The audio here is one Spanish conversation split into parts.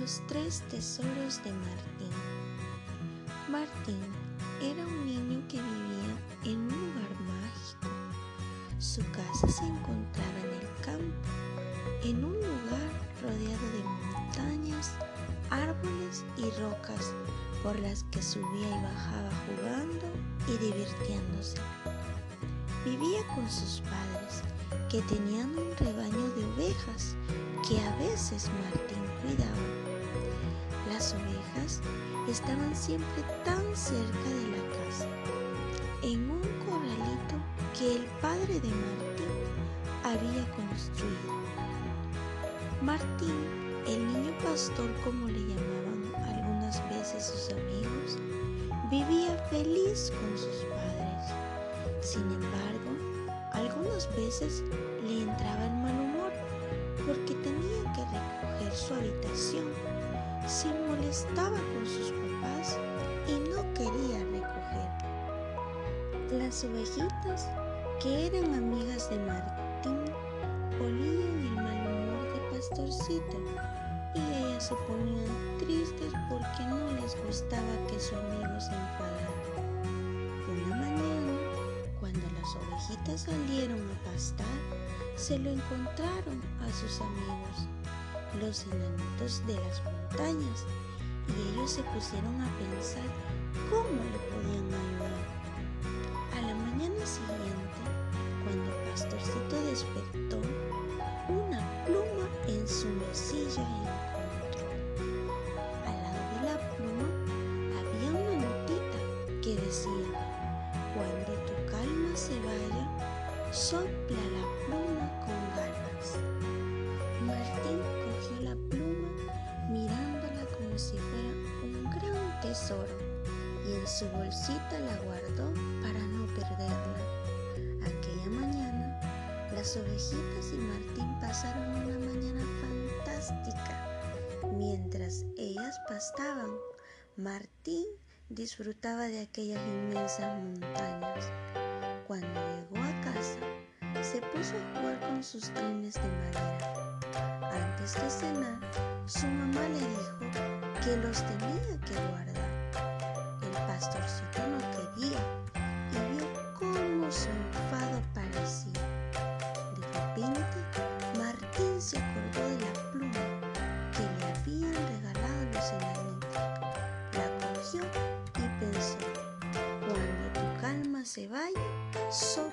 Los tres tesoros de Martín. Martín era un niño que vivía en un lugar mágico. Su casa se encontraba en el campo, en un lugar rodeado de montañas, árboles y rocas por las que subía y bajaba jugando y divirtiéndose. Vivía con sus padres, que tenían un rebaño de ovejas que a veces Martín cuidaba. Las ovejas estaban siempre tan cerca de la casa, en un corralito que el padre de Martín había construido. Martín, el niño pastor como le llamaban algunas veces sus amigos, vivía feliz con sus padres. Sin embargo, algunas veces le entraba el mal humor porque tenía que recoger su habitación. Se molestaba con sus papás y no quería recoger. Las ovejitas, que eran amigas de Martín, olían el mal humor de Pastorcito y ellas se ponían tristes porque no les gustaba que su amigo se enfadara. Una mañana, cuando las ovejitas salieron a pastar, se lo encontraron a sus amigos, los enanitos de las y ellos se pusieron a pensar cómo le podían ayudar. A la mañana siguiente, cuando Pastorcito despertó, una pluma en su mesilla encontró. Al lado de la pluma había una notita que decía, cuando tu calma se vaya, sopla la pluma su bolsita la guardó para no perderla. Aquella mañana, las ovejitas y Martín pasaron una mañana fantástica. Mientras ellas pastaban, Martín disfrutaba de aquellas inmensas montañas. Cuando llegó a casa, se puso a jugar con sus trenes de madera. Antes de cenar, su mamá le dijo que los tenía que guardar. Pastorcito no quería y vio cómo su enfado parecía. De repente, Martín se acordó de la pluma que le habían regalado los enanitos. La cogió y pensó, cuando tu calma se vaya, sopla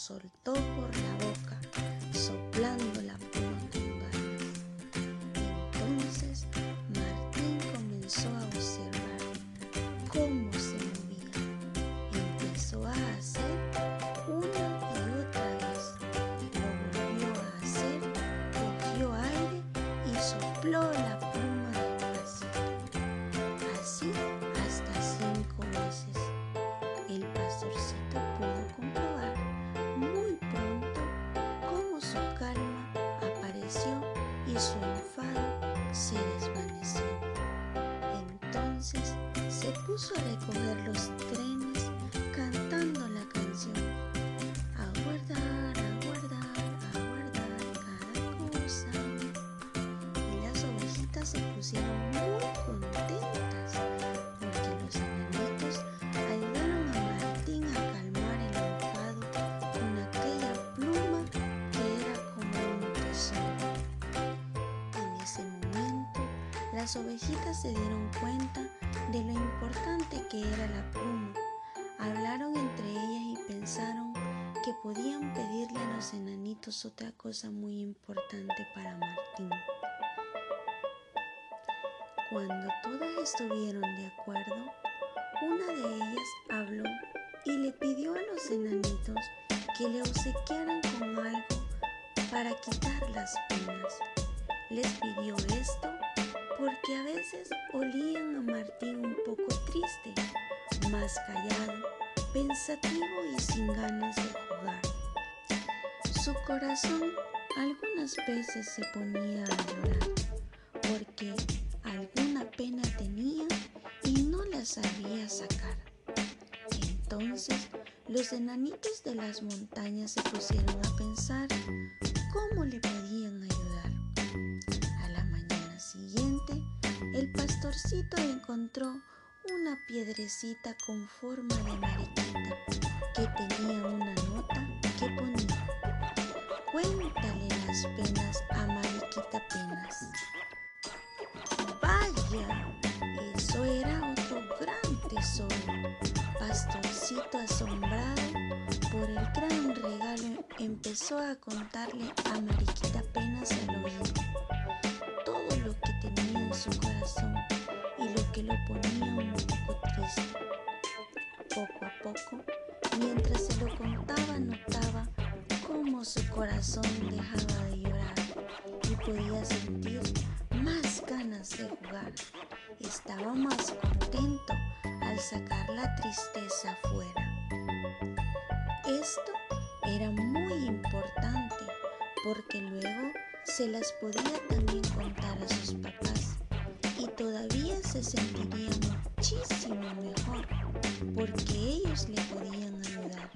soltó Se puso a recoger los las ovejitas se dieron cuenta de lo importante que era la pluma. Hablaron entre ellas y pensaron que podían pedirle a los enanitos otra cosa muy importante para Martín. Cuando todas estuvieron de acuerdo, una de ellas habló y le pidió a los enanitos que le obsequiaran con algo para quitar las penas. Les pidió esto porque a veces olían a Martín un poco triste, más callado, pensativo y sin ganas de jugar. Su corazón algunas veces se ponía a llorar porque alguna pena tenía y no la sabía sacar. Entonces los enanitos de las montañas se pusieron a pensar cómo le podían pastorcito encontró una piedrecita con forma de mariquita que tenía una nota que ponía Cuéntale las penas a Mariquita Penas. Vaya, eso era otro gran tesoro. Pastorcito asombrado por el gran regalo empezó a contarle a Mariquita Penas al oído todo lo que tenía en su corazón lo ponía un poco triste. Poco a poco, mientras se lo contaba, notaba cómo su corazón dejaba de llorar y podía sentir más ganas de jugar. Estaba más contento al sacar la tristeza afuera. Esto era muy importante porque luego se las podía también contar a sus papás todavía se sentiría muchísimo mejor porque ellos le podían ayudar.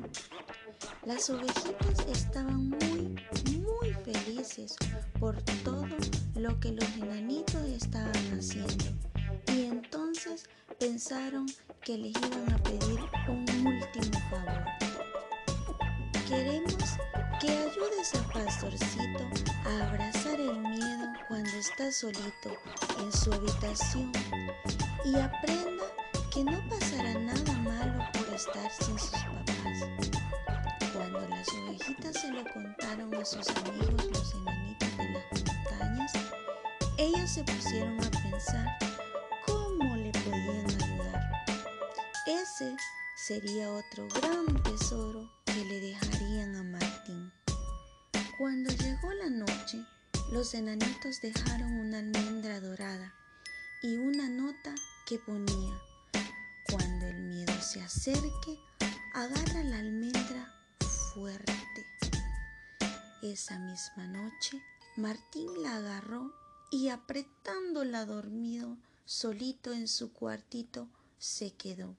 Las ovejitas estaban muy, muy felices por todo lo que los enanitos estaban haciendo y entonces pensaron que les iban a pedir un último favor. Queremos que ayudes a Pastorcito a abrazar el miedo cuando está solito en su habitación y aprenda que no pasará nada malo por estar sin sus papás. Cuando las ovejitas se lo contaron a sus amigos los enanitos de las montañas, ellos se pusieron a pensar cómo le podían ayudar. Ese sería otro gran tesoro que le dejarían a Martín. Cuando llegó la noche, los enanitos dejaron una almendra dorada y una nota que ponía cuando el miedo se acerque, agarra la almendra fuerte. Esa misma noche, Martín la agarró y apretándola dormido, solito en su cuartito, se quedó.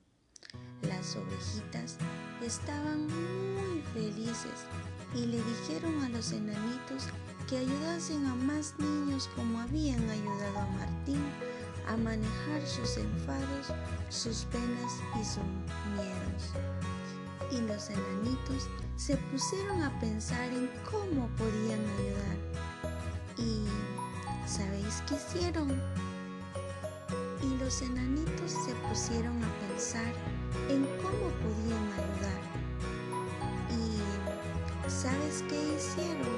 Las ovejitas estaban muy felices y le dijeron a los enanitos que ayudasen a más niños como habían ayudado a Martín a manejar sus enfados, sus penas y sus miedos. Y los enanitos se pusieron a pensar en cómo podían ayudar. ¿Y sabéis qué hicieron? Y los enanitos se pusieron a pensar en cómo podían ayudar. ¿Y sabes qué hicieron?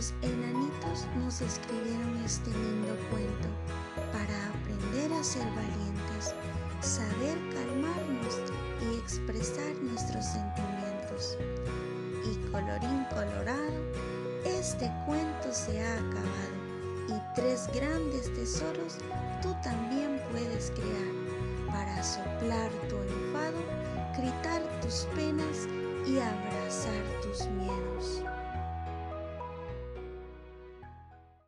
Los enanitos nos escribieron este lindo cuento para aprender a ser valientes, saber calmarnos y expresar nuestros sentimientos. Y colorín colorado, este cuento se ha acabado y tres grandes tesoros tú también puedes crear para soplar tu enfado, gritar tus penas y abrazar tus miedos.